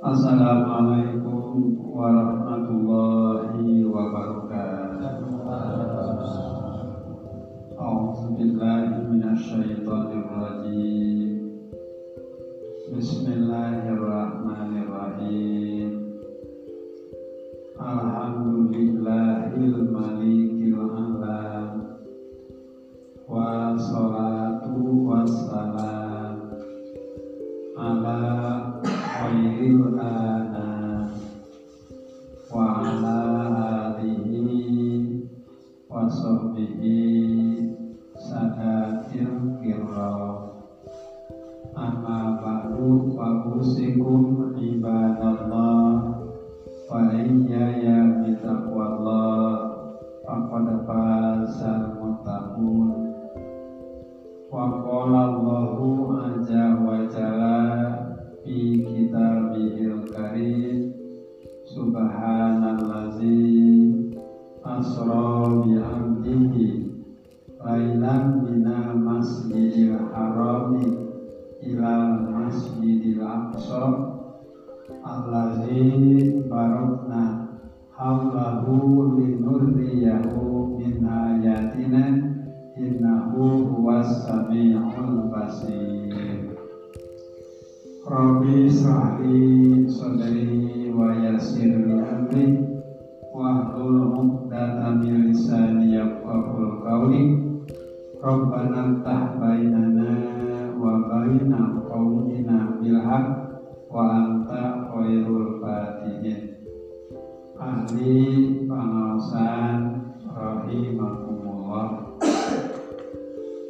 Assalamualaikum warahmatullahi wabarakatuh. A'udzu billahi minasyaitonir rajim.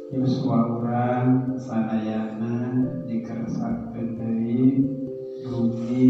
Yus wawuran sanayana dikersak deui bumi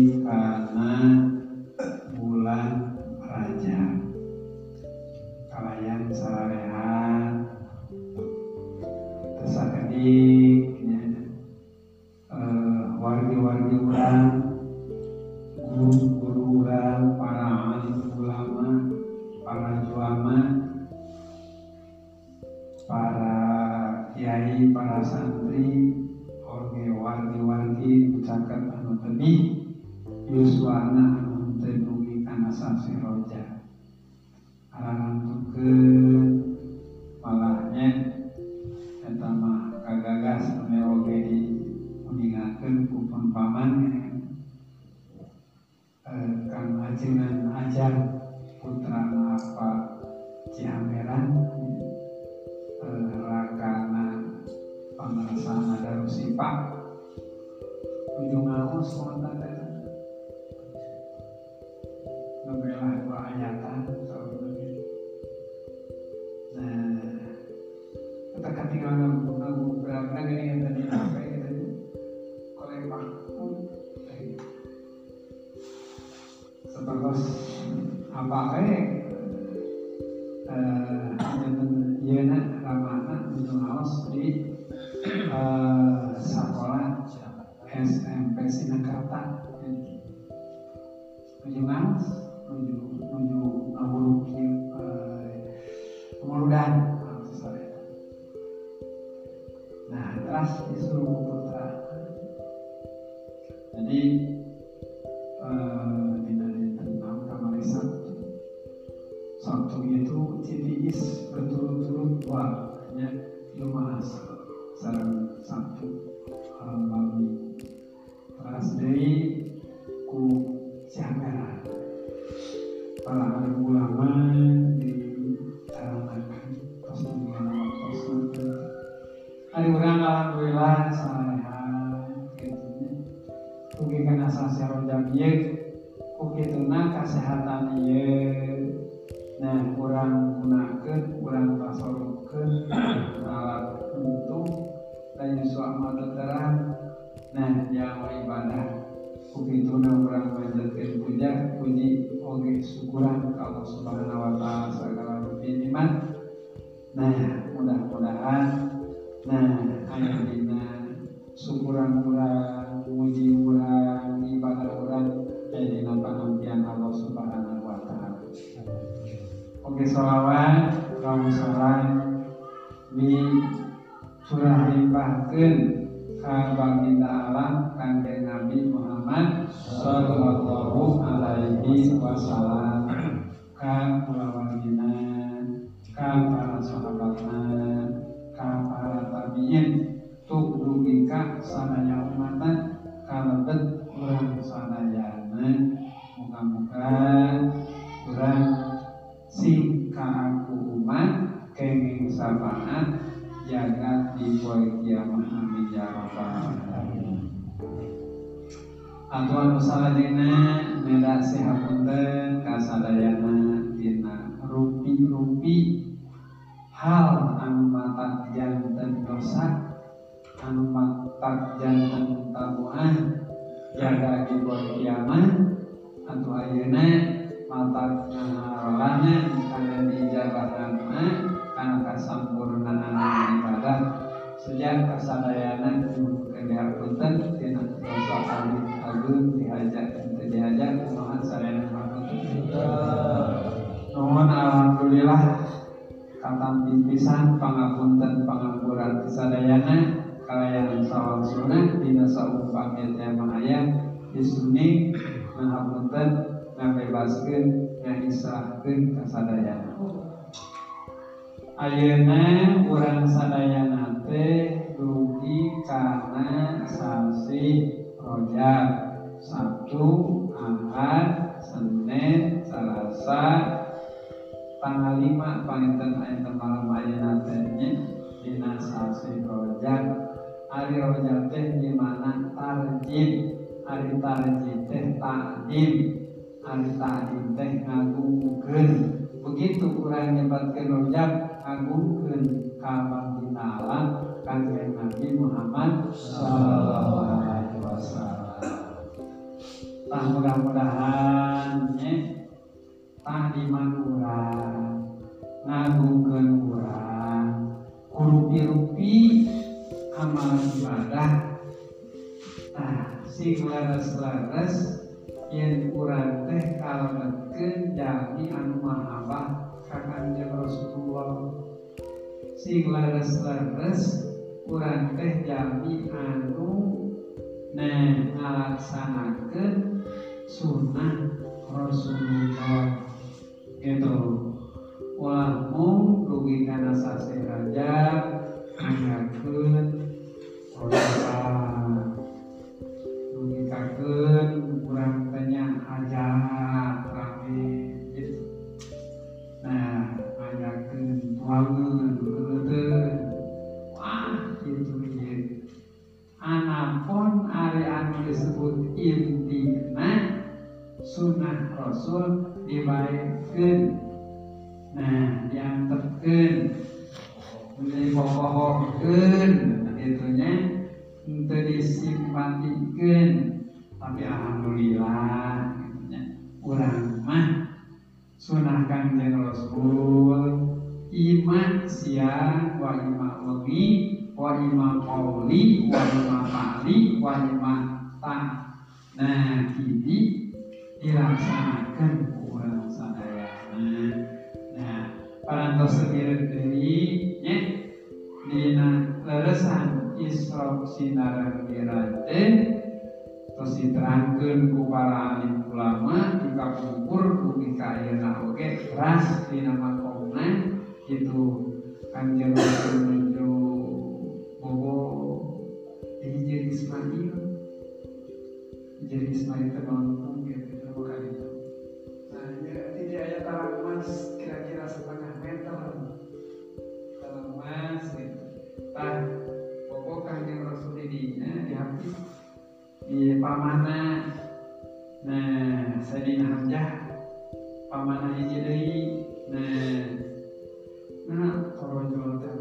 matak janten tamuan jaga di poe kiamah atu ayeuna matak ngaharolana kana dijabatan kana kasampurnaan ibadah. Sejak kasadayana kedua punten tina dosa agung diajak dan diajak kumaha sadayana pangapunten nuhun alhamdulillah katampi pisan pangapunten pangampuran sadayana kalayan sawang sunah dina saumpamnya teh mahaya disuni ngahapunten ngabebaskeun ngaisrahkeun kasadayana Ayeuna urang sadayana teh dugi kana sasi Rojab Sabtu, Ahad, Senin, Selasa, tanggal 5 panginten ayat malam ayeuna teh dina sasi Rojab. Ari Rojab teh di mana tarjim, ari tarjim teh takdim, ari takdim teh ngagungkeun. Begitu kurang nyebatkeun Rojab ngagungkeun ka Baginda Allah kanjeng Nabi Muhammad sallallahu alaihi wasallam. Mudah-mudahan nya tah di urang ngagungkeun urang kurupi-rupi amal ibadah. Tah sing laras-laras yen urang teh kalebetkeun jami anu mahabah ka Kanjeng Rasulullah. Sing laras-laras urang teh jami anu nah ngalaksanakeun sunnah Rasulullah. Gitu. Ulah mung jadi Ismail terbangun gitu bukan itu. Nah ya, tidak ada talang emas kira-kira setengah meter. Talang emas gitu tah bobo kanjeng Rasul ini di di pamana. Nah Sayyidina Hamzah pamana hiji deui nah nah torojol teh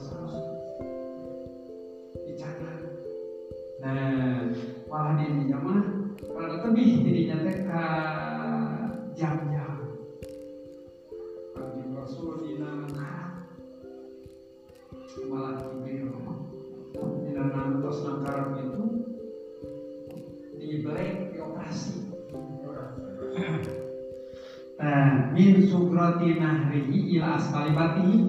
wasallam dicatat nah walah dirinya mah kalau lebih dirinya teh ka jam-jam kanjeng Rasul dina malah Jibril dina nantos nangkarap itu di black dioperasi subrati nahrihi ila asfali batihi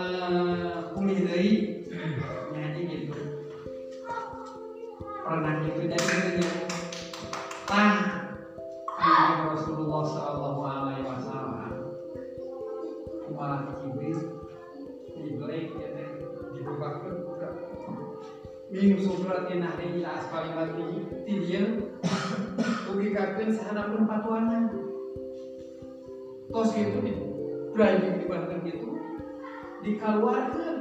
can pulih deui nyanyi gitu. Pernah gitu jadi gitu Kanjeng Rasulullah Sallallahu Alaihi Wasallam. Malah kibis dibelek ya teh dibukakeun buka min subratin nahri ila asfali mati ti dieu ubikakeun sahanapun patuana tos gitu di driving di Banten gitu dikeluarkan.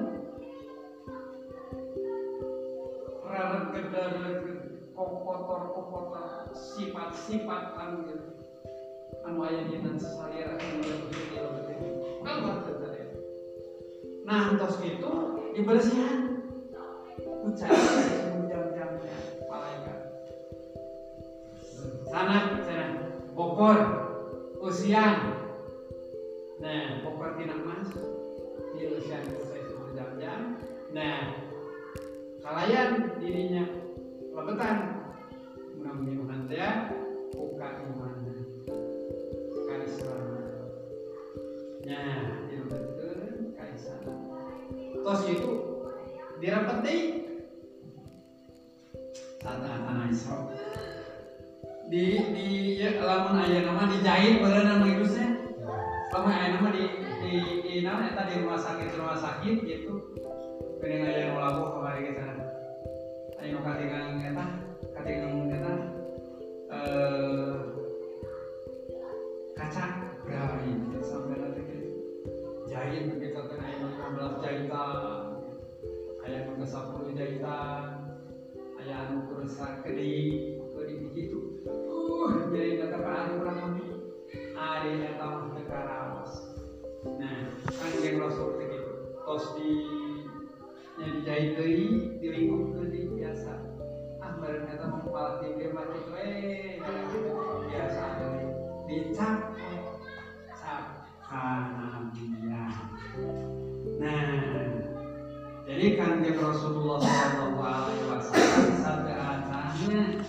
Rarek kedarek kokotor kokotor sifat-sifat anu gitu anu aya dina salira keluarkan tadi. Nah tos itu dibersihan ucapan jam-jamnya malaikat. Sana sana. Bokor usian. Nah bokor tina mas di usian usai sepuluh jam-jam. Nah kalayan dirinya lebetan. Mudah-mudahan dia buka iman kali selama nah dilebetan kali sana tos itu dirapeti saat tanah Isra. Di di ya, lamun aya nama dijahit nama irusnya lamun aya nama di di di nama eta di rumah sakit rumah sakit gitu pengen aya nu labuh kamari kita aya nu katingang eta katingang eta eh kaca berapa ini? Sampai nanti jahit begitu kan nu 15 jahitan. Aya nu 10 jahitan aya anu kurusa kedi tos di nya dijahit deui dilingkupkeun di biasa. Ah bareng eta mah kepala tinggi mah kitu eh biasa dicap cap hanabiya nah jadi kanjeng Rasulullah Shallallahu Alaihi Wasallam saat asana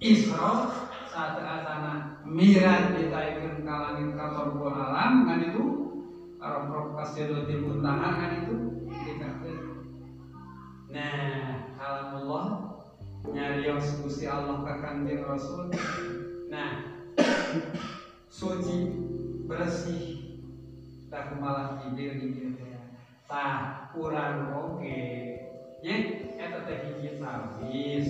Isra saat asana mirat ditaikkan ke langit kapal buah alam kan itu Arafah kasiratil muntaha kan itu dikatakan nah kalamullah nyarios Gusti Allah ka kanjeng Rasul. Nah suci bersih tak malah bibir bibir tah kurang oke. Nya eta teh hiji tarbis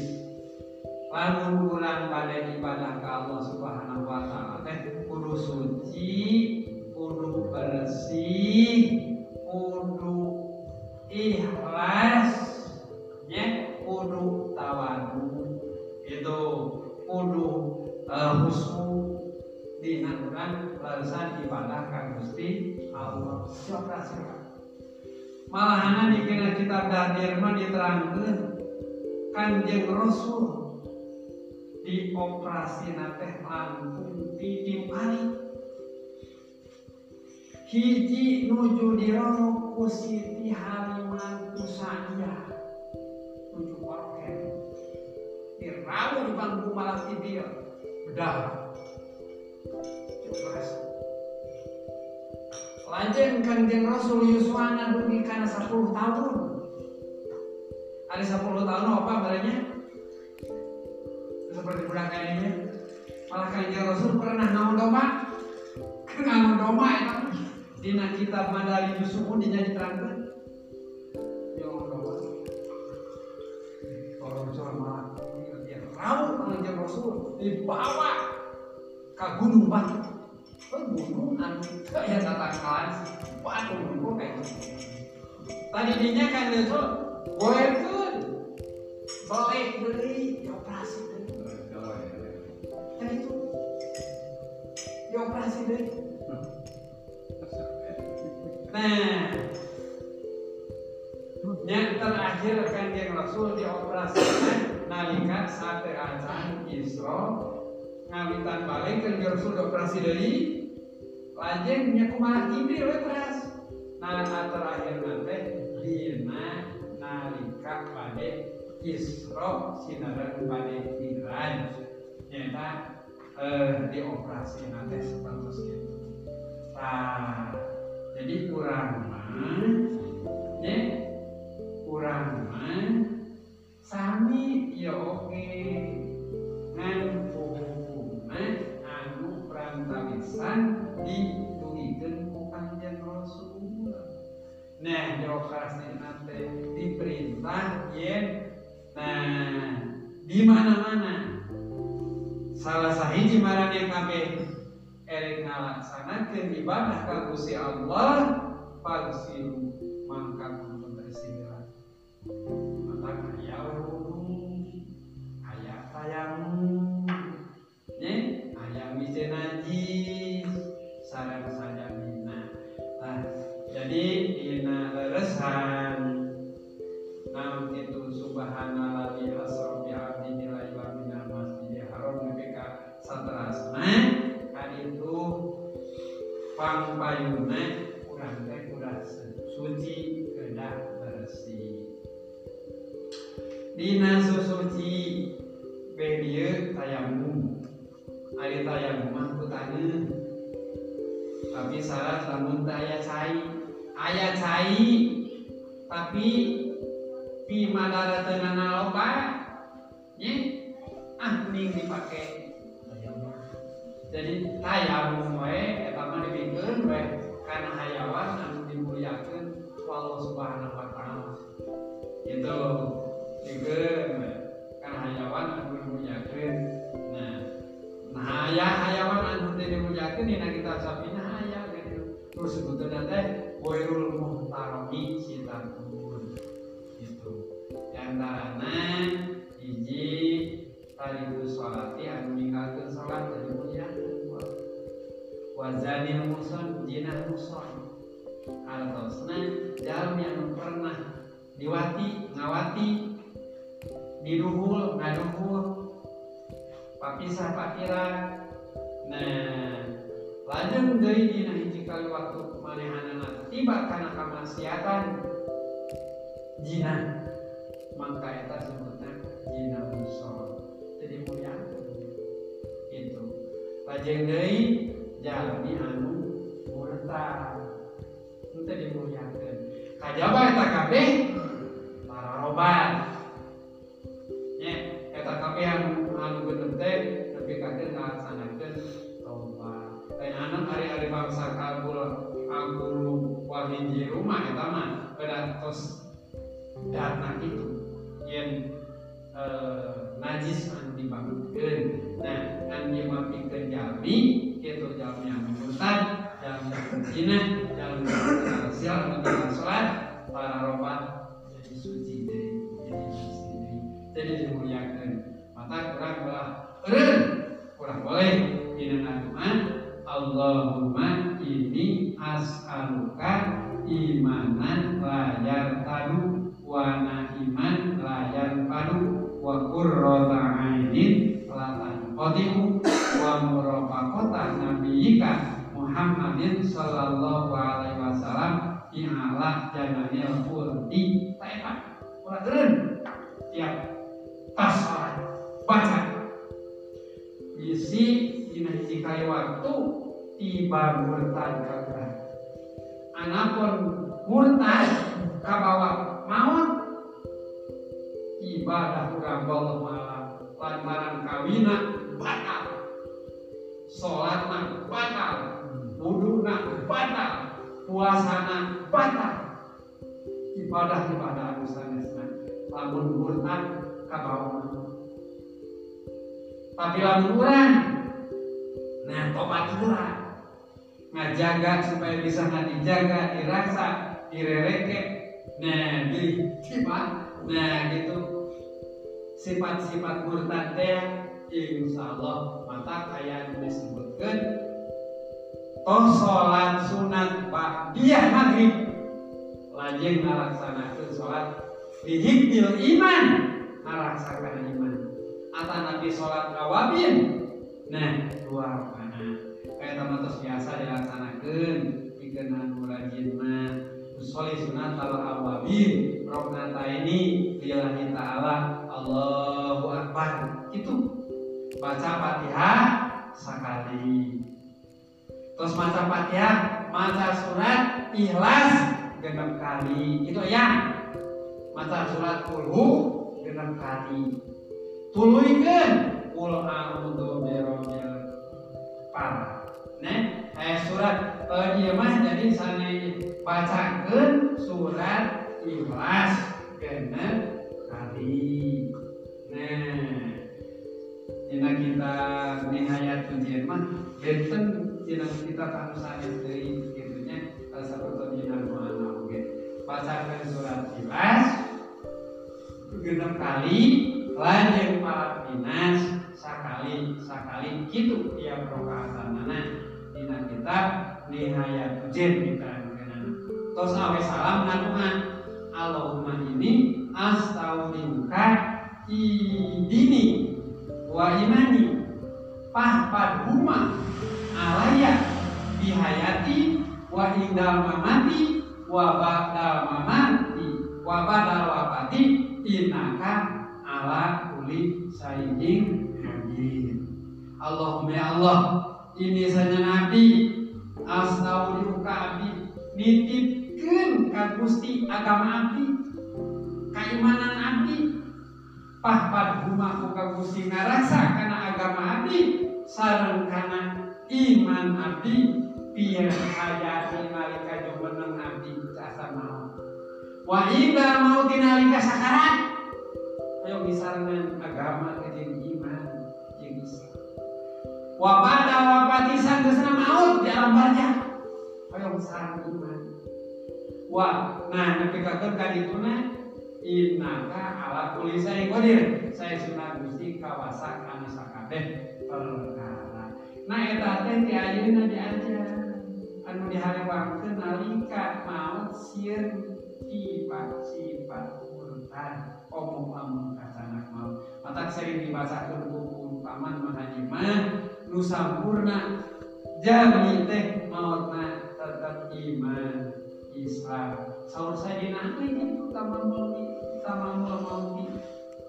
lamun kurang pada ibadah ke Allah Subhanahu wa taala. Teh kudu suci dinanuran larisan ibadah ka Gusti Allah. Siapa siapa malahan dikira kitab Dardir mah diterangkeun Kanjeng Rasul di operasi nate langkung tiga kali hiji nuju dirono ku Siti Halimah Tusania nuju paroket dirawu di panggung malah dia bedah Lanjut kanjeng Rasul Yuswana dugi karena 10 tahun. Ada 10 tahun apa barangnya? Seperti budak ini. Malah kanjeng Rasul pernah naon domba. Naon domba itu. Dina kitab Madali Yusuf pun dijadi terangkan. Domba. Kalau malah rawuh Rasul dibawa ke gunung Batu kayak tata kelas waduh kayak tadi dinya kan itu boleh tuh balik beli operasi deh ya itu operasi deh nah yang terakhir kan yang Rasul dioperasikan nalika sate acan Isra ngawitan balik kan Rasul dioperasi dari lajeng nya kumaha? Jibril we teras nah terakhir nanti dina nalika pada Isra sinaran pada Miraj nyata eh, dioperasi nanti seperti itu. Nah jadi kurang mah ya kurang mah sami ya oke. Ngan hukumna perantawisan ditulikan ku kanjeng Rasul. Nah, operasi nanti diperintah yen nah di mana-mana salah sahiji marane kabeh erek ngalaksanakeun ibadah ka Allah pagsiru mangka papisah pakira nah lajeng deui dina hiji kali waktu manehanana tiba kana kamaksiatan jina. Mangka eta sebutna jina muson jadi mulia. Itu. Lajeng deui jalmi anu murtad teu dimuliakeun kajaba eta kabeh? Para robat. Nya eta kabeh anu lain anak hari-hari bangsa kabul angkuru wahiji rumah eta mah pada tos dana itu yen eh, najis anu dibangunkeun nah kan dia mampikeun jalmi kitu jalmi anu murtad jalmi anu zina jalmi anu sial anu tinggal salat para robat jadi suci deui jadi suci jadi dimuliakeun maka kurang belah kurang boleh Allahumma ini as'aluka imanan layar tadu wa nahiman layar padu wa qurrata ainin latan qadimu wa murafaqata nabiyika Muhammadin sallallahu alaihi wasallam ialah jangannya di taepan ulah keren tiap pas baca isi dina hiji kali waktu tiba murtad kakak anapun murtad kabawa maut. Ibadah Allah malam lantaran kawina batal. Sholatna batal wuduna batal puasana batal. Ibadah ibadah anu sanesna lamun murtad kabawa tapi lamun urang nah tobat urang ngajaga supaya bisa dijaga dirasa direreke. Nah di nah gitu. Sifat-sifat murtad teh insya Allah mata kayak disebutkan toh sholat sunat dia maghrib. Lajeng ngalaksanakan sholat dihibbil iman ngalaksakan iman. Atau nabi sholat rawabin nah dua mana terus biasa dilaksanakan dikenan rajin mah Soli sunat kalau awabin Roknata ini Lillahi ta'ala. Allahu Akbar. Itu Baca fatihah Sekali. Terus baca fatihah Baca surat Ikhlas Genap kali. Itu ya. Baca surat kulhu Genap kali. Tuluikan Kul a'udhu birobbil Parah Nah, surat mah jadi sana bacakan surat ikhlas kena kali. Nah, dina kita nihayat mah benten dina kita kanu sanes deui kitunya saperto dina mana oge. Bacakan surat ikhlas genep kali lanjut para pinas sakali sakali gitu tiap rakaat kitab nihayat ujian kita terus awe salam ngadungan Allahumma ini astaudinuka idini wa imani pahpad huma alaya bihayati wa indal mamati wa ba'dal mamati wa ba'dal wafati innaka ala kuli sayyidin Allahumma ya Allah ini saja Nabi. Astaudinuka abdi nitipkan kan Gusti agama abdi keimanan abdi pahpad humaku ka Gusti ngarasa karena agama abdi sareng kana iman abdi biar hayati nalika jumeneng abdi asa mau. Wa ida mau tinalika sakarat. Ayo misalnya agama wa pada wafati sanggeusna maut di alam barzah. Ayo sarang iman wah nah nepikakeun ka dituna innaka ala kulli syai'in qadir. Saya sunah Gusti kawasa kana sakabeh perkara. Nah eta teh ti ayeuna diajar anu diharewakeun nalika maut sieun sifat sifat murtad omong omong kasanak maut. Matak sering dibacakeun ku paman mahaji mah nu sampurna. Jami teh mautna tetap iman Islam. Sahur saya di nanti itu tamamul tamamul mauti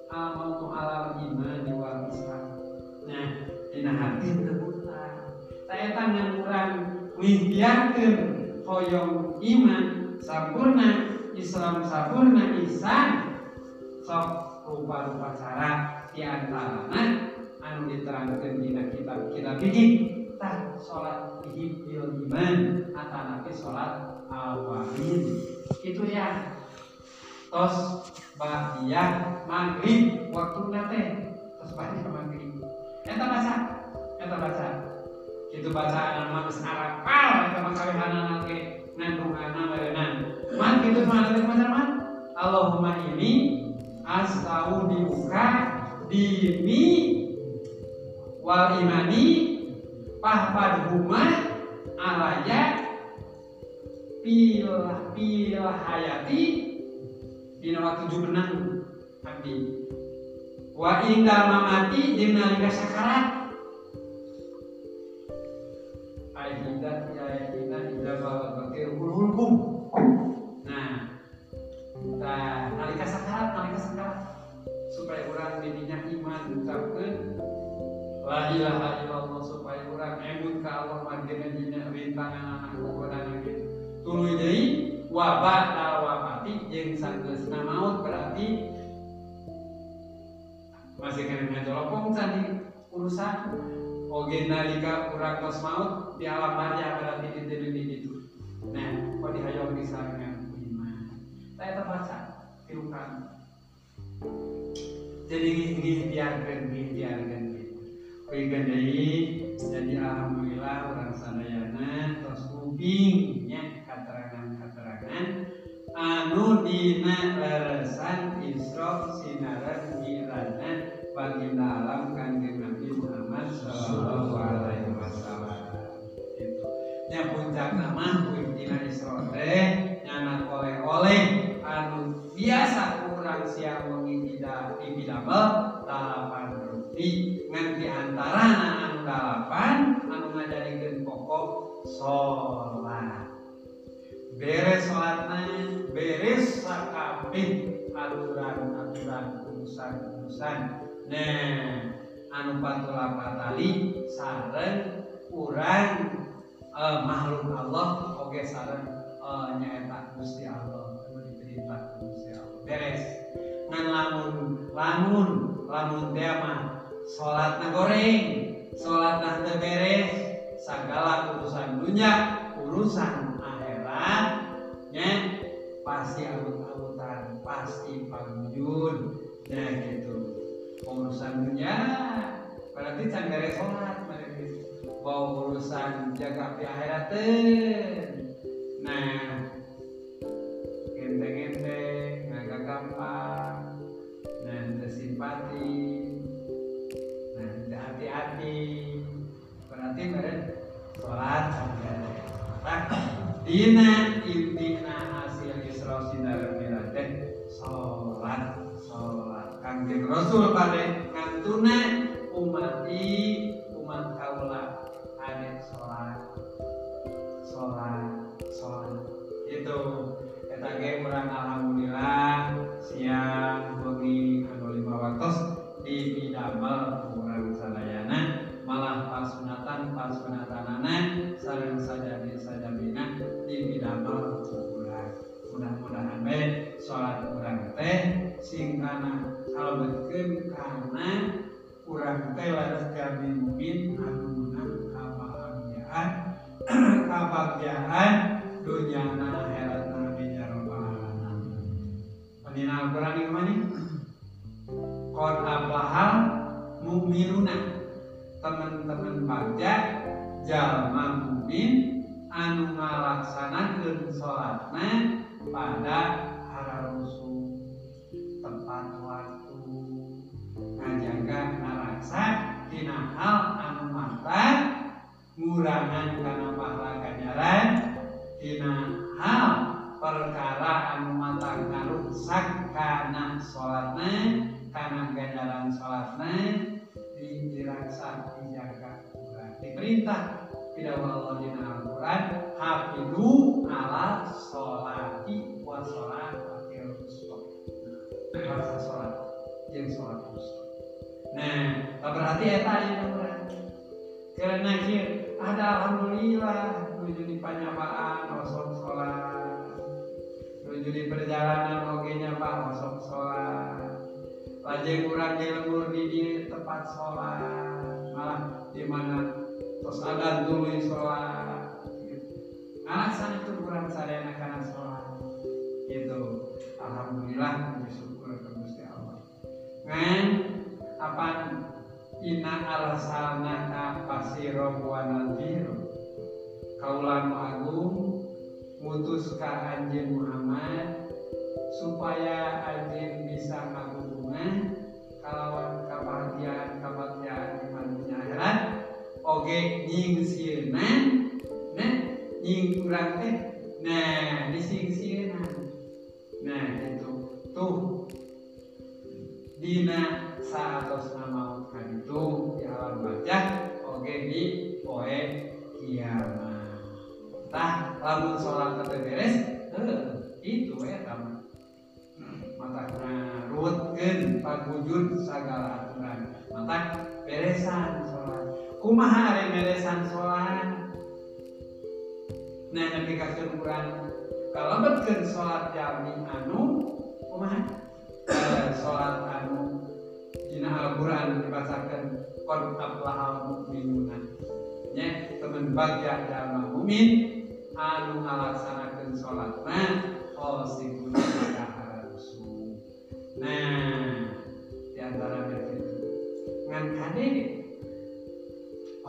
amal tu alal iman wal Islam. Nah dina hati terbuka saya tangan kurang mimpiakeun hoyong iman. Sampurna Islam sampurna isan sok rupa-rupa cara di antaranya anu diterangkan dina kitab kitab ini tah sholat hibbil iman. Atau nanti sholat awalin itu ya. Tos bahia maghrib. Waktu nate. Tos bahia maghrib. Eta baca? Eta baca? Itu bacaan nama geus arapal eta mah kawihanana ge ngandunganna barenan man kitu mah macam man? Allahumma ini astaudiuka dini wal imani pahpad huma alaya pil pil hayati dina waktu jumenang abdi wa inda mamati jeung nalika sakarat. Ai hidat ya wabah ngajolopong tadi urusan. Oge nalika urang tos maut di alam barja berarti di dunia itu nah kok dihayong disarangan iman saya terbaca tirukan jadi ini biarkan biarkan Kuikan dari jadi alhamdulillah orang sadayana terus ubingnya keterangan-keterangan. Anu dina leresan Isra sinaran bagi dalam kanjeng Nabi Muhammad Sallallahu Alaihi Wasallam. Itu. Nya puncak nama dina Isra. Teh nyana oleh-oleh. Anu biasa kurang siang wengi tidak dipidamel dalapan roti. Ngan di antara anu dalapan anu ngajadikeun pokok salat beres salatna beres sakabeh aturan-aturan urusan-urusan nah anu patula patali sareng urang eh, makhluk Allah oge sareng eh, nyaeta Gusti Allah diperintah Gusti Allah. Beres. Ngan lamun lamun lamun teh mah sholat goreng sholat beres segala urusan dunia urusan akhirat ya pasti abut-abutan pasti pangujud ya gitu urusan dunia. Berarti can sholat berarti bawa urusan jaga di akhirat nah enteng-enteng agak gampang dan simpati hati-hati. Berarti beren sholat tak dina mungkin anunan kabahagiaan kabahagiaan dunia na akhirat nabi ya rabbal alamin. Penina Al-Qur'an ini mana? Qad ablahal mu'minuna teman-teman baca jalma mukmin anu ngalaksanakeun salatna pada tina hal anu mata ngurangan karena pahala ganjaran tina hal perkara anu mata ngarusak karena sholatna karena ganjaran sholatna dirasa dijaga Quran. Diperintah tidak Allah di Al-Quran hafidu ala sholati wa sholatil wusta bahasa sholat yang sholat nah berarti eta berarti. Karena kia ada alhamdulillah menuju di penyapaan rasul sholat. Menuju di perjalanan oke nyapa rasul sholat. Lajeng kurang di lembur di tempat sholat. Malah di mana? Terus ada dulu sholat. Alasan itu kurang sadar karena sholat. Gitu. Alhamdulillah bersyukur ke Gusti Allah. Ngan apa ina alasanaka pasiro wa nadhir kaulan agung mutus ka Muhammad supaya anjing bisa ngaku hubungan kalawan kebahagiaan kebahagiaan di dunia akhirat. Oge nying sieuna nah nying urang teh nah di sing sieuna nah itu. Tuh. Dina saatos nama di alam baca oge di poe kiamat. Tah lamun sholat beres eh, itu ya tamu mata ruwetkeun pagujud sagala aturan. Mata beresan sholat kumaha ari beresan sholat nah nepi ka Quran kalebetkeun salat jami anu kumaha? Eh, salat anu dina Al-Qur'an dibacakeun qad aflahal mu'minuna. Nya temen bagja jalma mukmin anu ngalaksanakeun salatna khosikuna kaharusu nah di antara itu ngan kade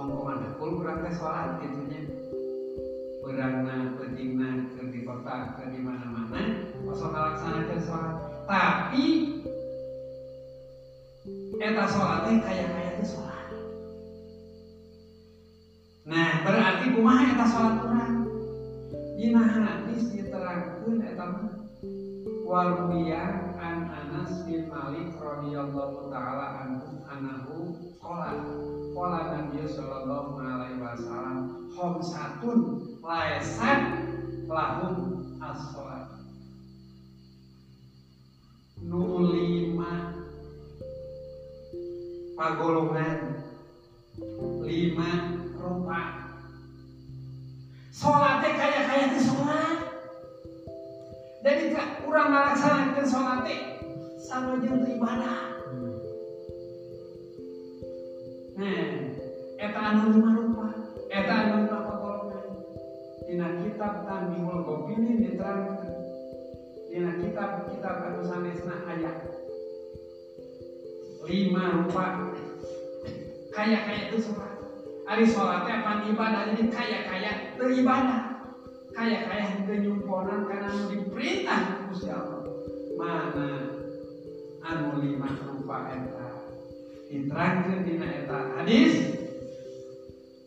omong kul kurang teh salat gitu nya berangna pentingna ke di kota ke di mana-mana kosong ngalaksanakeun salat tapi eta sholat teh kaya kaya teh sholat. Nah berarti kumaha eta sholat kurang? Dina hadis diterangkeun eta waruwiya an Anas bin Malik radhiyallahu taala anhu anahu qala qala Nabi sallallahu alaihi wasallam khamsatun laisat lahum as-shalat nu lima pagolongan lima rupa sholatnya kaya kaya di sholat. Jadi kurang melaksanakan sholatnya sama jeung ibadah nah eta anu lima rupa eta anu lima pagolongan. Dina kitab Tanbihul Gopini diterangkan. Dina kitab kitab anu sanesna ayat lima rupa kaya kaya itu sholat hari sholatnya apa ibadah. Jadi kaya kaya beribadah kaya kaya penyumponan karena diperintah Gusti Allah. Mana? Anu lima rupa eta. Diterangkan di eta? Hadis.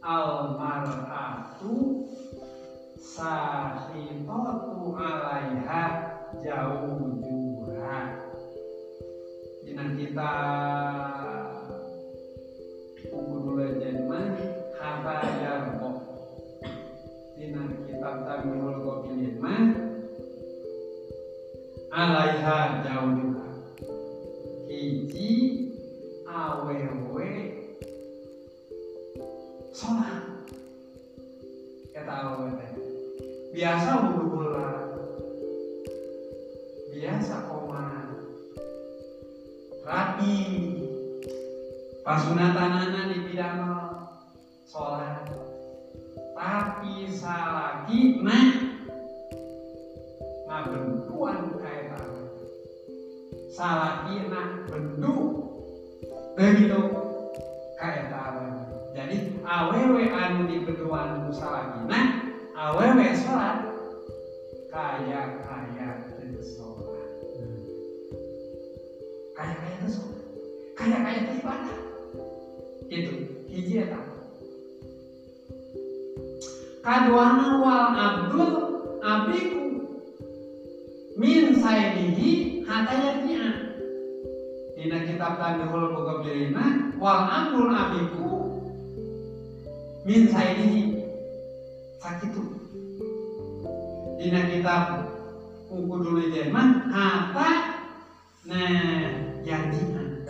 Al mar'atu sahitatu alaiha jauh jurah Dina kita. Kudu mah Haba yarbo Dina kitab Tamimul Qabilin mah Alaiha jauh Hiji Awewe Sholat. Kata awewe Biasa wudhu pasunatanana di bidang sholat tapi salaki nah nah bentuan kayak tahu salaki nah bentuk begitu tahu jadi awewe anu di bentuan salaki nah awewe sholat kayak kayak sholat. Kaya kaya itu sholat. Kaya kaya itu ibadah. itu hiji eta kaduana wal abdul abiku. Min saidihi hatayatnya dina kitab tanbihul mugabilina wal abdul abiku. Min saidihi sakitu dina kitab ukudul mah hata nah janjian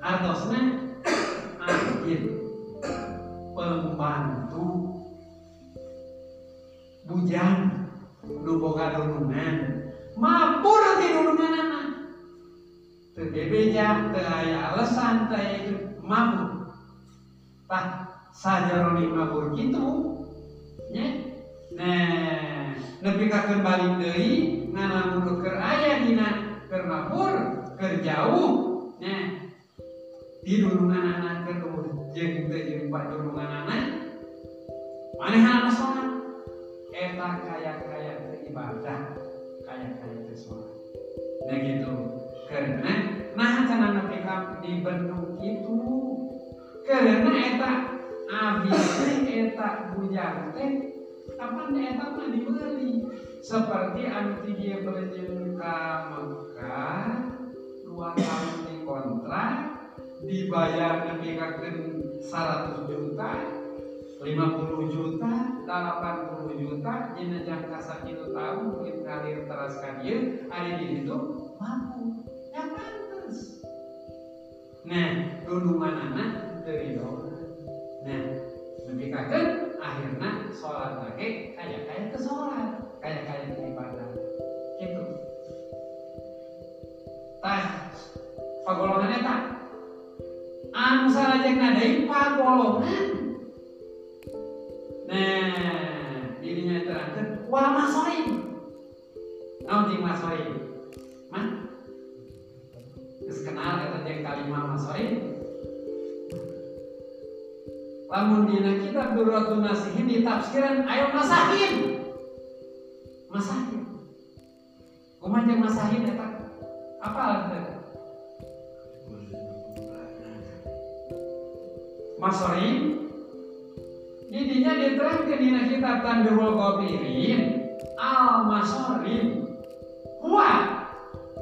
artosnya pembantu bujang nu boga dulungan mampu nanti dulungan anak. Teu bebeja teu aya alasan teu aya itu mampu tah sajaroni mabur kitu nya nah nepi ka kembali deui ngalamun keur aya dina keur mabur keur di dulungan anak keur jeung teu jeung pak dulungan anak sholat eta kaya kaya ibadah kaya kaya sholat. Nah gitu. Karena nah cenah ka dibentuk itu karena eta abi eta bujang teh kapan eta mah dibeli. Seperti anu dia berjeng ka Mekah dua tahun di kontrak dibayar nepi ka 100 juta 50 juta 80 juta jina kasar sakit tahu, mungkin karir teraskan ya hari ini itu mampu. Ya pantas. Nah dulu mana nah dari nah lebih kaget akhirnya sholat lagi kayak kayak ke sholat kayak kayak ke ibadah gitu. Tah pagolongannya tak? Anu salajengna deui pagolongan nah dirinya terangkan wal masoin naon ting masoin mah geus kenal eta jeung kalimah masoin lamun dina kitab Duratun Nasihin ditafsiran ayo masahin masahin kumaha jeung masahin eta? Apa artinya Masorin Didinya diterangkan dina kitab Tandurul Qabirin Al Masorin Huwa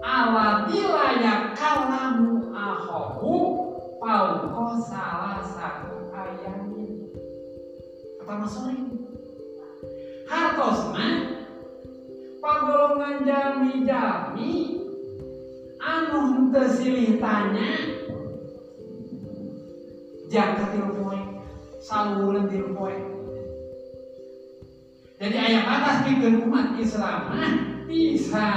Aladila kalamu ahohu Pauko salah satu ayamin Kata Masorin Hartosna Pagolongan jami-jami Anu henteu silih tanya Jangan tilu poe. Saluran poe. Jadi ayat atas bikin umat Islam mah bisa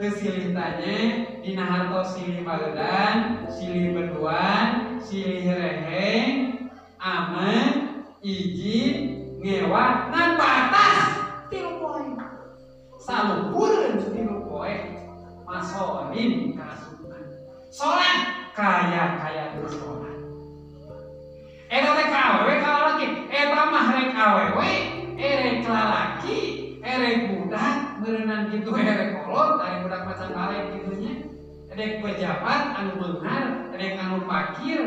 tersilih tanya dina harto silih bagedan silih beduan silih reheng aman izin ngewa nan batas. Tilu poe. Salukureun tilu poe. Masorin kasunan sholat kaya kaya terus Eta teh kawewe kalalaki, eta mah rek awewe, erek lalaki, erek budak, berenang gitu erek kolot, ari budak macam balek gitunya. Erek pejabat anu beunghar, erek anu pakir.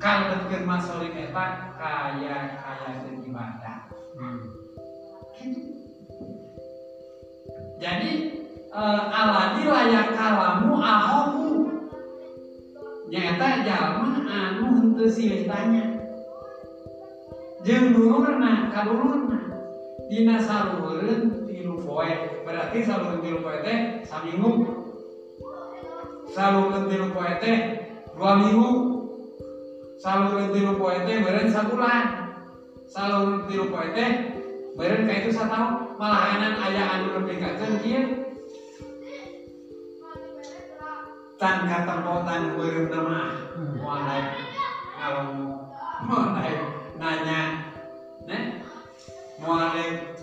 Kalbetkeun masolin eta kaya kaya jeung ibadah. Gitu. Jadi uh, aladi layak kalamu ahomu nyata jalma anu henteu silih tanya jeung dulurna kadulurna dina salureun tilu poe. Berarti salureun tilu poe teh saminggu. Salureun tilu poe teh dua minggu. Salureun tilu poe teh beureun sabulan. Salureun tilu poe teh beureun ka itu sataun. Malahanan aya anu leuwih kakeun kieu tan katempotan moal naik ngalong moal naik nanya ne moal naik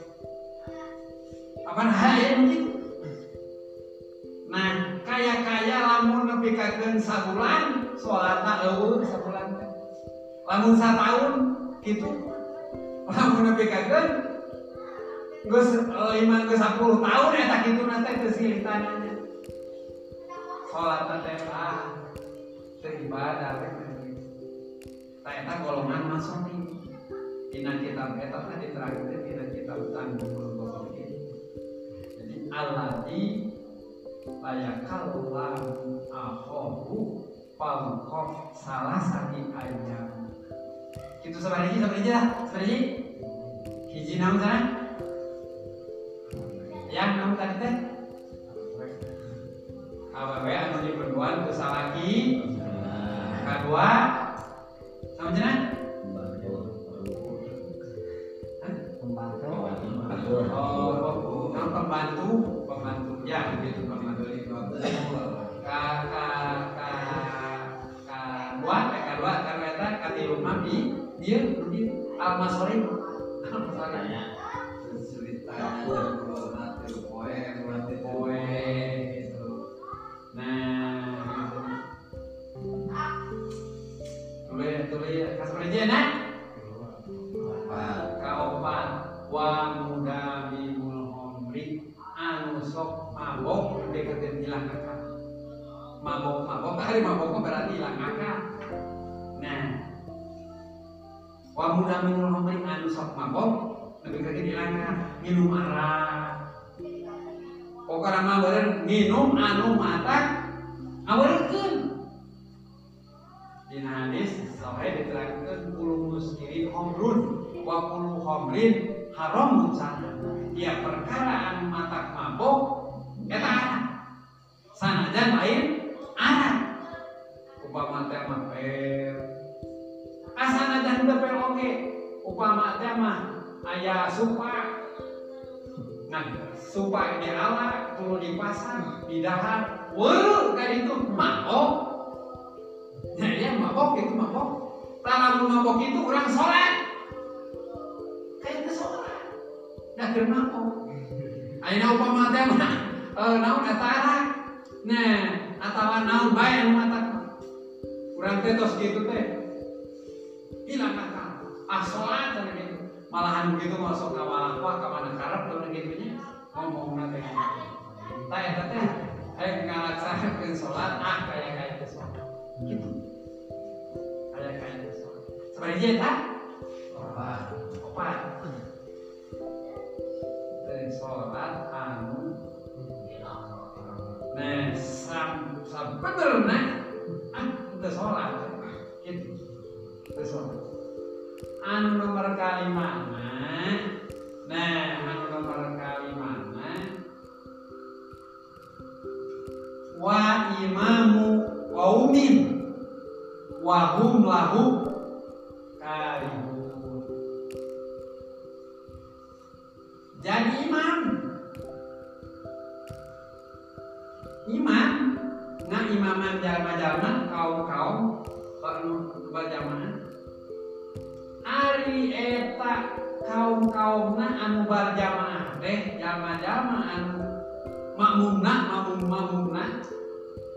apa nah ya begitu nah kaya kaya lamun nepi kakeun sabulan salatna eueuh sabulan. Lamun satahun gitu. Lamun nepi kakeun geus lima geus 10 tahun eta kitu nanti geus silih sholat teh ah teh ibadah teh eta golongan masuk dina kitab eta teh diterangkeun dina kitab Tanbul Qawaid jadi allati layakallahu akhahu fawqa salah sati ayam. Itu sabaraji lah sabaraji hiji naon sana yang naon tadi teh awewe anu diperduan ku salaki kedua sama jenah oh yang pembantu pembantu ya gitu pembantu itu ka ka ka ka dua ka kedua karena eta katilu mami dia di almasori muda bimul homri anu sok mabok deketin hilang akal. Minum arak, pokoknya mah beren minum anu mata awerekeun dina hadis sahih diterangkeun puluh muskirin homrun wa puluh homrin haram sana ya perkara anu mata mabok eta anak. Sanajan lain anak. Upama teh mah pel asanajan teu pel oge upama teh mah aya supa Nah, supaya di ala perlu dipasang di dahar Wah, kayak itu mabok. Ya, ya mabok itu mabok. Tak mabok itu orang sholat. Kayak itu sholat. Dah kira mabok. Ayo upama teh mah eh naon eta arak. Nah, atawa naon bae anu matak. Urang teh tos gitu teh. Hilang akal. Ah sholat cenah gitu. Malahan begitu masuk ngawal apa ka mana karep tuh gitu nya. Ngomong. Tah eta teh eh ngalaksanakeun sholat ah kayak kayak teh sholat. Gitu. Kayak kayak teh sholat. Sebenarnya eta opat. Opat. Teh sholat anu Nah, sam, sam bener nah, ah, itu sholat, sholat. Anu nomor kali mana? Nah, anu nomor kali mana? Wa imamu qaumin wa hum lahu. Jadi imam imam nga imaman jalma-jalma kaum-kaum berjamaah Ari eta kaum-kaum anu barjamaah deh jama-jama anu makmumna makmum makmumna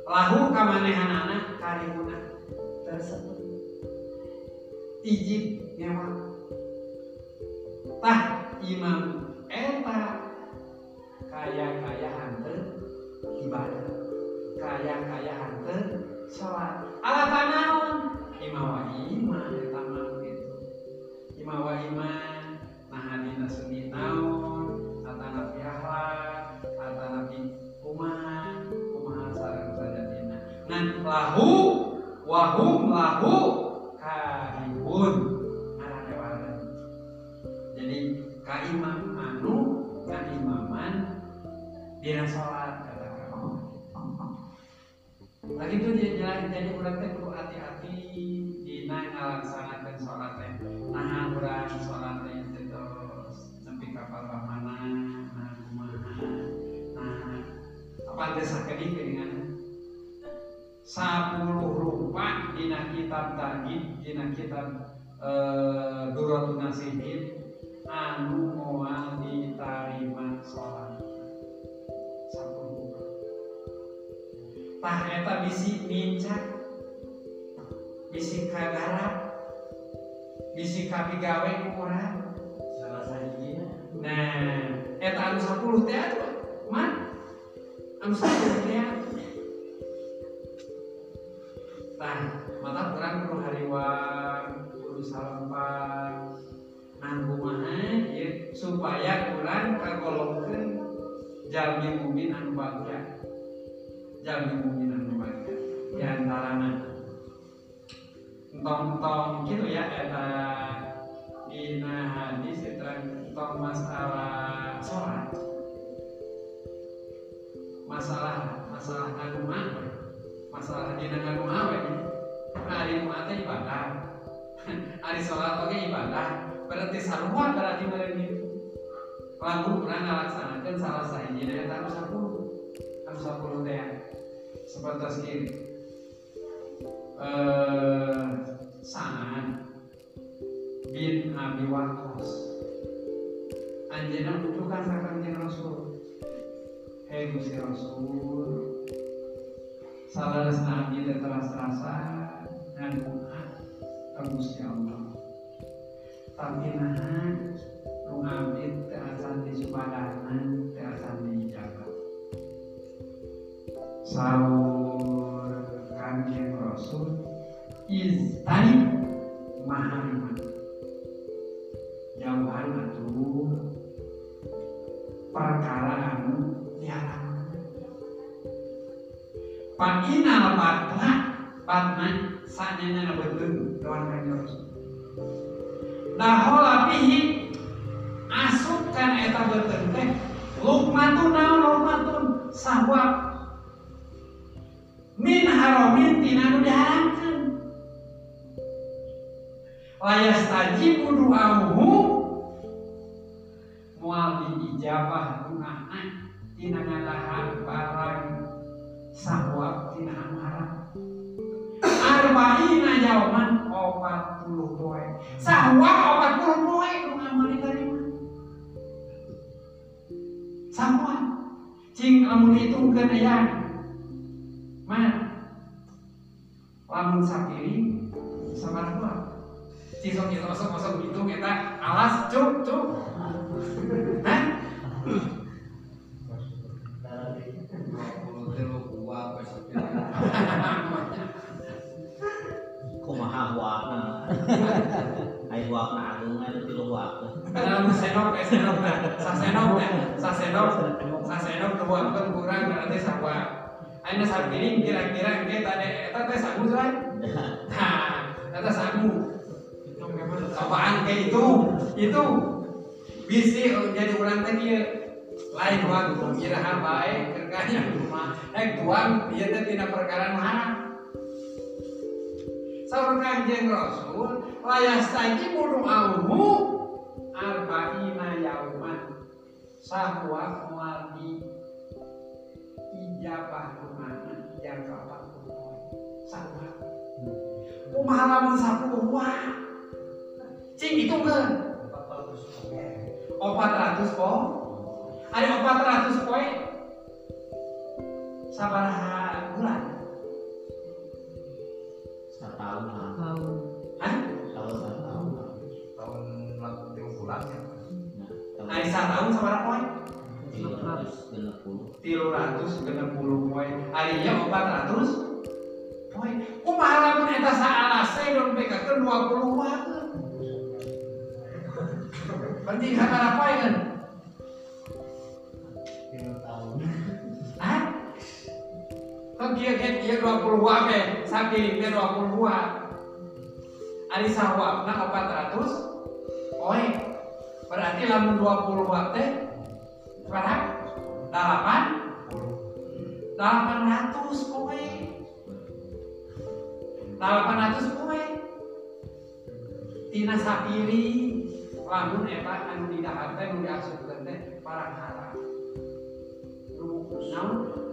lahu kamanehanana karimuna tersebut. Ijib nyawa tah imam. Eta kaya-kaya hantar ibadah. Kaya-kaya hantar sholat. Alatanaon imawa iman imawa ima nah hadina sunni naon atana fi akhlak atana fi kumaha kumaha sareng sajadina nan lahu wahum lahu nincak bisi kagarap bisi kapigawe kurang salah sahijina nah eta anu 10 teh atuh man. Anu 10 teh tah mata kurang kudu hariwang kudu salempat nang kumaha ieu supaya kurang kagolongkeun jalmi mukmin anu bagja. Jalmi entong-entong gitu ya eta dina hadis tentang masalah sholat. Masalah masalah agama masalah dina agama we hari mate ibadah. Hari sholat oke ibadah. Berarti sarua berarti meureun gitu lamun urang ngalaksanakeun salah sahiji eta anu 10 anu 10 teh seperti ini eh bin Abi Waqqas. Anjeunna utukan ka Kanjeng Rasul. Hei Gusti Rasul. Salaras nabi teh teras-terasa ngadoa ka Gusti Allah. Tapi nah nu abdi teu asan disubadanan teu asan dijaga sahur istani mahariman jauhan atuh perkara anu dihalang Pakinal batla batna sanyana betul lawan kanjeng Dahola pihi asupkan eta betul teh. Lukmatun naon lukmatun sahwa min haromin tinanu diharamkan layastajibu du'ahu moal diijabah doana tina ngalahan barang sawab tina amarah arba'ina yauman opat puluh poe. Sahwa opat puluh poe nu amal diterima sahwa cing lamun hitungkeun aya mah. Lamun sapiri sabar kuat sok kita masuk masuk hitung eta alas cuk cuk. Hah? kumaha wakna ai wakna agung ai tilu wakna Dalam senok nah, kurang berarti sawa. Aina sapiring kira-kira engke tadi eta teh sangu coy. Nah, eta sangu. Apaan kayak itu? Itu bisi jadi orang teh kieu lain waktu iraha bae kerjanya rumah eh tuang ieu teh tina perkara haram. Saur kanjeng Rasul layas tadi mudu aumu arba'ina yauman. Sahwa mualdi ijabah kumana yang kapan kumoy sahwa kumaha lamun sapuluh wah cing itu kan opat ratus po. Ada opat ratus poe sabaraha bulan. Setahun lah. Tahun Hah? tahun setahun. Tahun tiga bulan ya. Nah sabaraha tilu ratus. Genep puluh poe arinya opat ratus? Poe kumaha lamun eta saalase don pekakeun dua puluh wae penting sabaraha poe kan tiga tahun Hah? Kan dia kan dia dua puluh wae sakiring teh dua puluh wae Ari sawabna opat ratus. Poe berarti lamun dua puluh teh berapa? Delapan? Delapan ratus poe. Delapan ratus poe. Tina sapiri lamun eta anu di dahar teh nu diasupkeun teh parang haram. Naon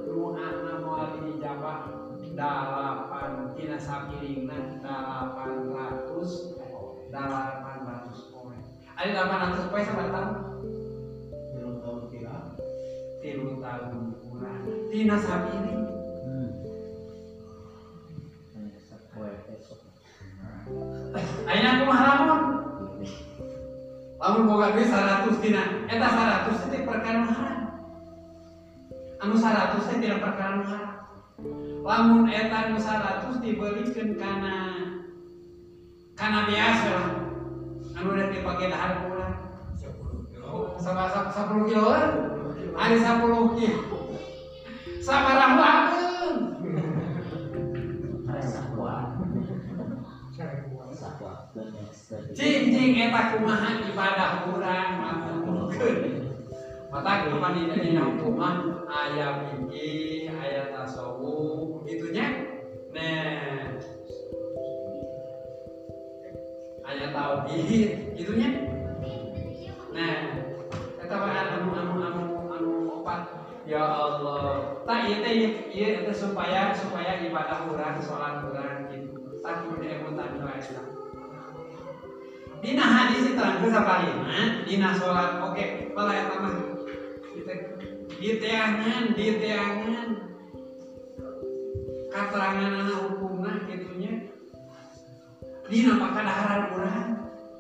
nu ana moal dijabah dalapan tina sapiringna dalapan ratus dalapan ratus poe. Ada delapan ratus poe sabar tahun? Tiga tahun kira. Tilu tahun kurang. Tina sapiring hmm. Besok ayeuna kumaha lamun boga duit 100 tina eta 100 teh perkara haram anu 100 teh tidak perkara haram lamun eta nu 100 dibelikeun kana kana biasa lah. Anu udah dipake dahar kurang sama sepuluh kilo ada sepuluh kilo. Sabarah wakeun dan ekspedisi cing cing eta kumaha ibadah kurang matur mata kumaha di dina hukuman aya fikih aya tasawuf gitunya. Nah aya tauhid gitunya. Nah eta mah anu anu anu anu opat. Ya Allah tak ieu teh supaya supaya ibadah urang salat urang gitu. Tak kudu emutan doa Islam Dina hadis diterangkan saparina, dina sholat. Oke, malah eta mah diteangan, diteangan. Katerangan anak hukumna gitunya. Dina pakadaharan urang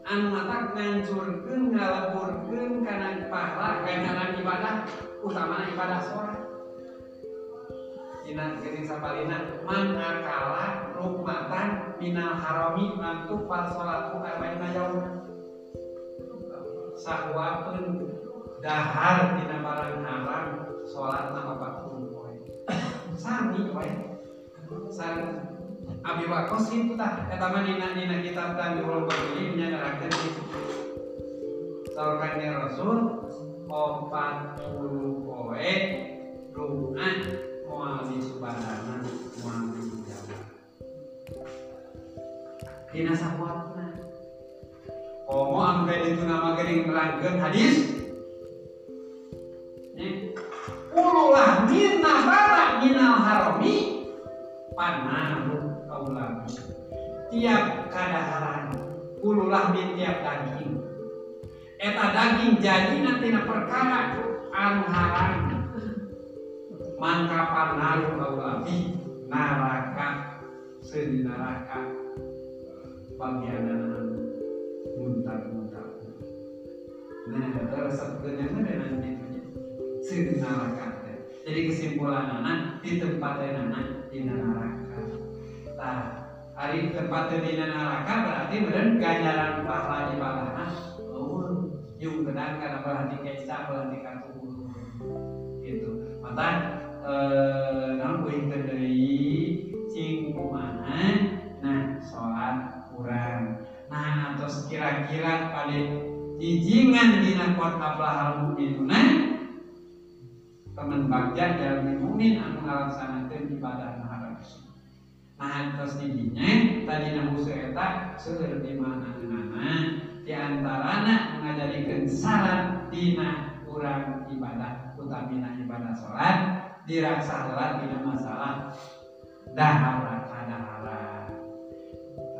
anu mata ngancurkeun ngaleburkeun kana pahala ganjaran ibadah. Utama ibadah sholat. Dina geuning sapalina man rukmatan minal harami mantu fal sholatu arba'ina yaum. Sahwakeun dahar dina barang haram sholat nama bakul poe sami poe sami Abi itu tah eta mah dina dina kitab Tanbihul Qadim nya nerangkeun kitu Saur kanjeng Rasul? 40 poe dina sahwatna Komo kayak itu nama gering merangkeun hadis? Ululah minna bara minal harami. Panahu kaulam tiap kadaharan kululah min tiap daging. Eta daging jadi nanti perkara anu haram mangkapan naru kaulabi naraka seni neraka bagian muntah-muntah. Nah terus sebetulnya mana nanti seni neraka jadi kesimpulan anak di tempat anak di neraka nah hari tempat di neraka berarti benar ganjaran pahala ibadah oh yung kenal karena berarti kecap berarti kartu gitu. Maka eh namun kuing kurang. Nah atau kira-kira pada jijingan dina kablah hal mu'minuna teman bagja jalmi mu'min anu ngalaksanakeun ibadah maharap nah terus didinya tadi nahu eta seueur di mana di antarana mengajarikan syarat dina kurang ibadah utamina ibadah sholat dirasa dina masalah kadahara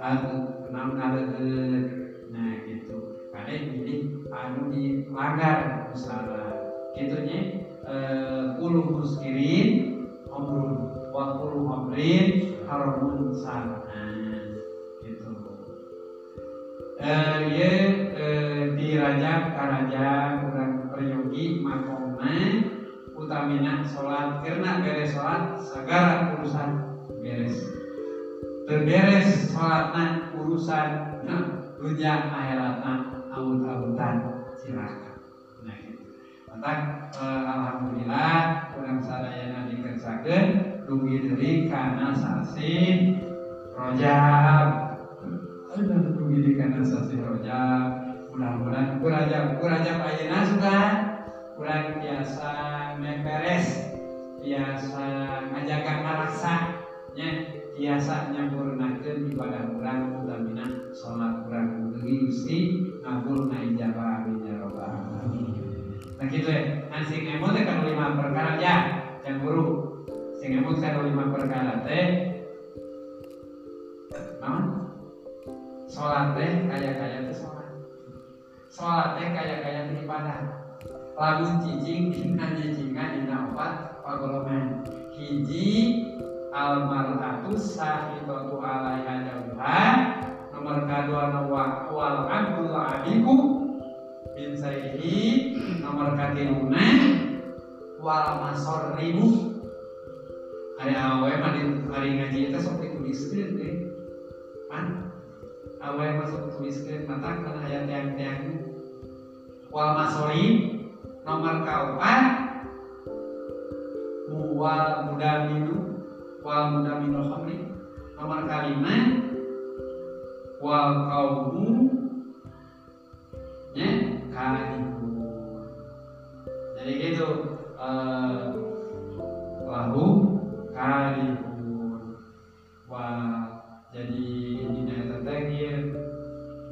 anu kenal ngalegeur nah gitu. Kade pilih anu dilanggar usaha gitunya eh, kulu muskirin omrun wa kulu omrin haramun sar'an gitu. Eh ye eh, di rajab karaja kurang peryogi makoma utamina sholat. Karena beres sholat segala urusan beres terberes sholatna urusan nah, dunia akhiratna awut-awutan cilaka nah gitu. Eh, alhamdulillah kurang sadayana dikerjakeun dugi deui kana sasi rojab. Ada dugi di kana sasi rojab. Mudah-mudahan kurajab kurajab ayeuna suka? Kurang biasa meperes biasa ngajaga ngaraksa nya biasa nyampurnakeun ibadah kurang utamina sholat kurang deui Gusti ngabulna ijabah amin ya rabbal nah gitu ya nah sing emot kan lima perkara ya yang guru sing emot kan lima perkara teh naon sholat teh kaya kaya teh sholat sholat teh kaya kaya teh ibadah lagu cicing dina cicingan dina opat pagoloman hiji almaratu sahidatu alaiha jauha nomor kedua nawa wal abdul abiku bin sayyihi nomor katiluna wal masor ribu hari awe mah di hari ngaji itu sok dituliskeun deh pan. Awe masuk tuliskeun mata kana aya tiang-tiang. Wal masori nomor kaopat wal mudaminu wal mudaminu khamri nomor kalima wal kaumu ya kaliku jadi gitu eh, lahu kalihun wah jadi dina eta teh ieu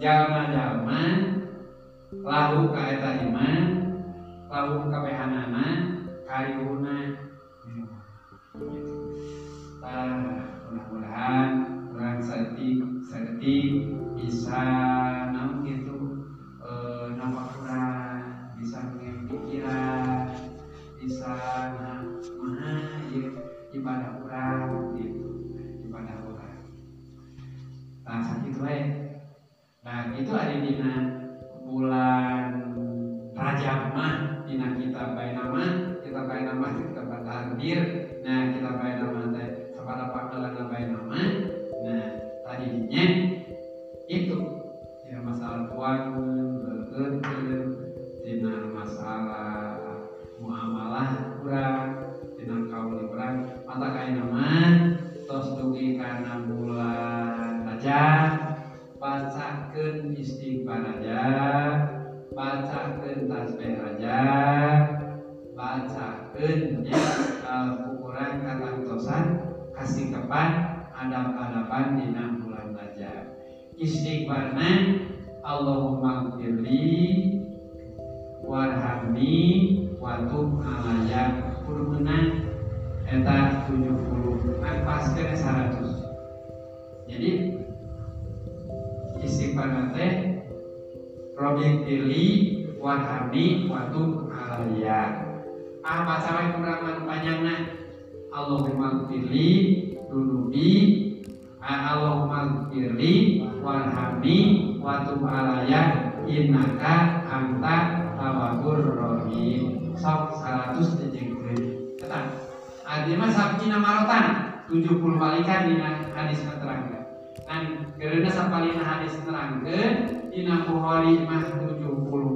jalma-jalma lahu iman lahu kabehanana kalihuna mudah-mudahan orang setik setik bisa namun gitu eh, nama kurang bisa mengipikiran bisa nah mana ya ibadah kurang gitu ibadah kurang. Nah sakit wae nah itu ada dina bulan Rajab mah dina kita bayi nama kita bayi nama kita hadir. Nah kita bayi nama teh kepada panggilan bayi nama nah tadinya itu tidak masalah tuan berkencan tidak masalah muamalah kurang tidak kauli kurang mata kain nama tos dugi karena bulan aja bacakeun istighfar aja bacakeun tasbih aja kasih kepan adab-adaban dina bulan Rajab istighfarna Allahumma gfirli warhamni wa tub alaya kurmena eta 70 kan ke 100 jadi istighfar teh Robi pilih warhami waktu alaya ah baca wae kurang panjangna Allahumma pilih dunubi Allahumma pilih warhami waktu alaya innaka anta tawabur rohim sok 100 dijengkeun kata adi mah sabjina marotan 70 balikan dina hadis keterangan dan karena sapalina hadis terangkan dina Bukhari mah 70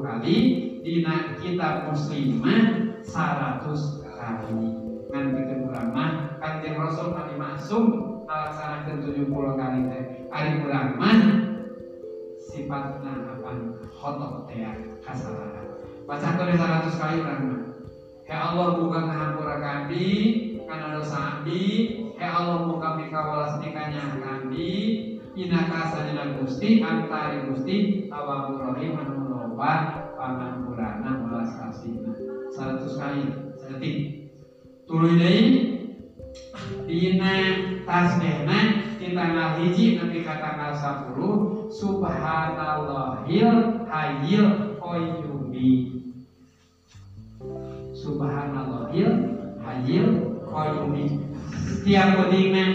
kali dina kitab muslim mah 100 kali bikin urang mah kanjeng rasul kali maksum ngalaksanakeun 70 kali teh ari urang mah sifatna apa khotok teh kasalahan baca kali 100 kali urang mah Ya Allah buka ngahampura kami karena dosa abdi Ya Allah muka mika walas nikahnya kami Inaka sajana gusti antari gusti Tawabur rohim anu loba Pangampurana walas kasihna 100 kali sedetik Tuluy deui Dina tasbihna di tanggal hiji nanti ke tanggal 10 Subhanallahil hayyil qayyumi. Subhanallahil hayyil qayyumi. Setiap bedingna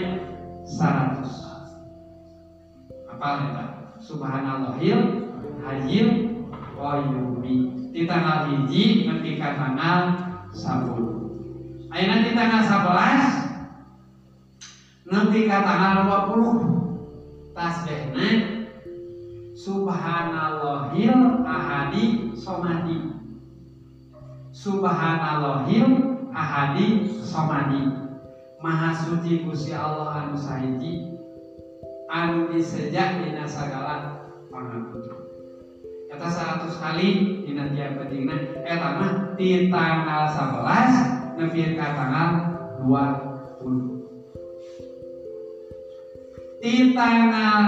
100 apa eta Subhanallahil hayyil qayyumi. Di tanggal hiji nanti ke tanggal 10 Ayeuna di tanggal 11 nanti ke tanggal 20 tasbihna Subhanallahil ahadi somadi. Subhanallahil ahadi somadi. Maha suci Gusti Allah anu sahiji anu disejak dina sagala pangapunten. Kata 100 kali dina tiap bedingna eta mah di tanggal 11 nepi ka tanggal 20. Di tanggal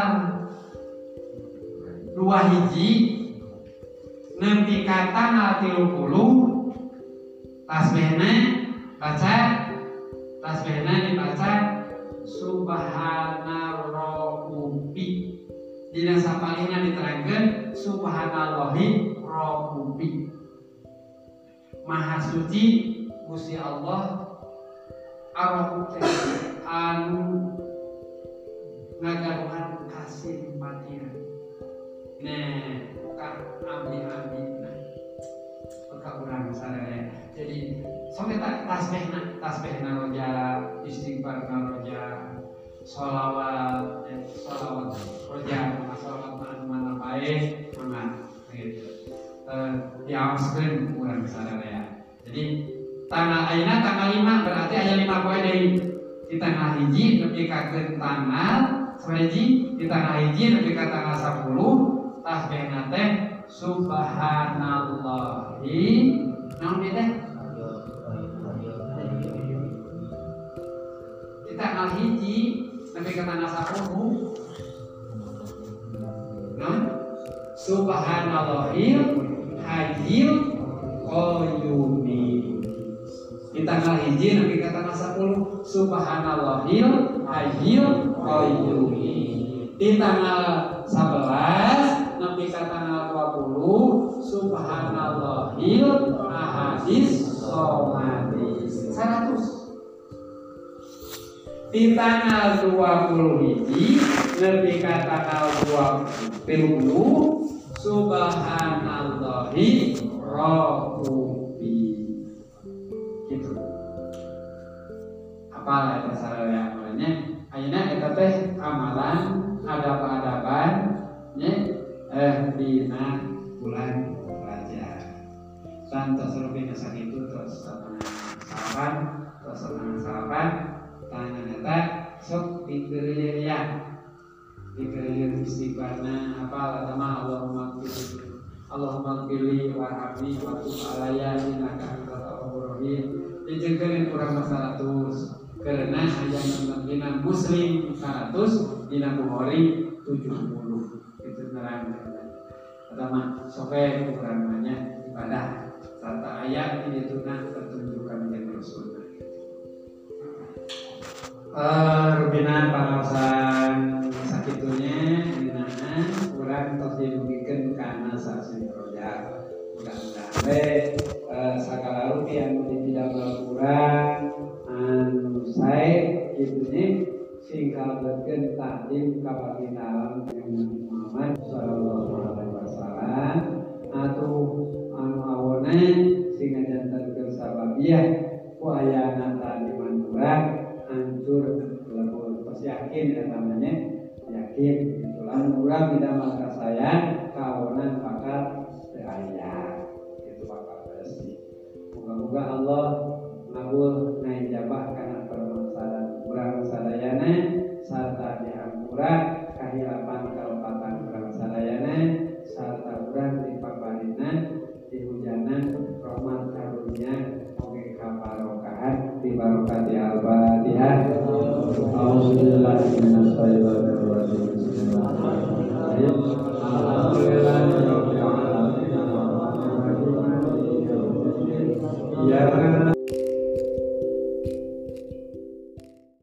2 hiji nepi ka tanggal 30 tasbihna baca tasbihna dibaca subhanallah dina sapalina diterangkan subhanallahi rabbi maha suci Gusti Allah ar anu ngagaruhan kasih patia nah kak abdi-abdi nah. Urang sadaya jadi sampai tak tasbih na tasbih na roja istighfar roja solawat eh, solawat roja solawat mana mana baik mana gitu. Eh, diawaskan urang sadaya jadi tanggal ayeuna tanggal lima. Berarti aya lima poe deui di tanggal hiji nepi ka tanggal sareji di tanggal hiji nepi ka tanggal 10 tasbihna teh subhanallahi. Naon teh? Di tanggal hiji nepi ka tanggal 10 naon? Subhanallahil hayyil qayyumi di tanggal hiji nepi ka tanggal 10 subhanallahil hayyil qayyumi. Di tanggal 11 nepi ka tanggal 20 subhanallahil ahadis somadi 100 di tanggal 20 hiji nepi ka tanggal 20 subhanallahi rabbi gitu apa eta sararea amalannya ayeuna eta teh amalan adab-adaban nya eh dina bulan Rajab dan tos rupina sakitu tos satengah salapan tos setengah salapan tanya eta sok dikelilir ya dikelilir istighfarna apa lama Allahumma pilih Allahumma pilih warhamni wa tub alaya antal tawwabur rahim. Dijengkeun kurang masalah terus karena ayat mengenai muslim 100 dina Bukhari 70 itu nerang pertama sope ukurannya ibadah. Serta ayat ini tunang pertunjukan yang Rasul uh, rubinan pangawasan kalebetkeun takdim ka baginda alam Nabi Muhammad sallallahu alaihi wasallam. Atuh anu awona sing ngajantenkeun sababiah ku ayana tadi mandura hancur lebur terus yakin ya namanya. Yakin. Itulah murah tidak maka saya kawanan bakal beraya itu bakal bersih moga-moga Allah ngabul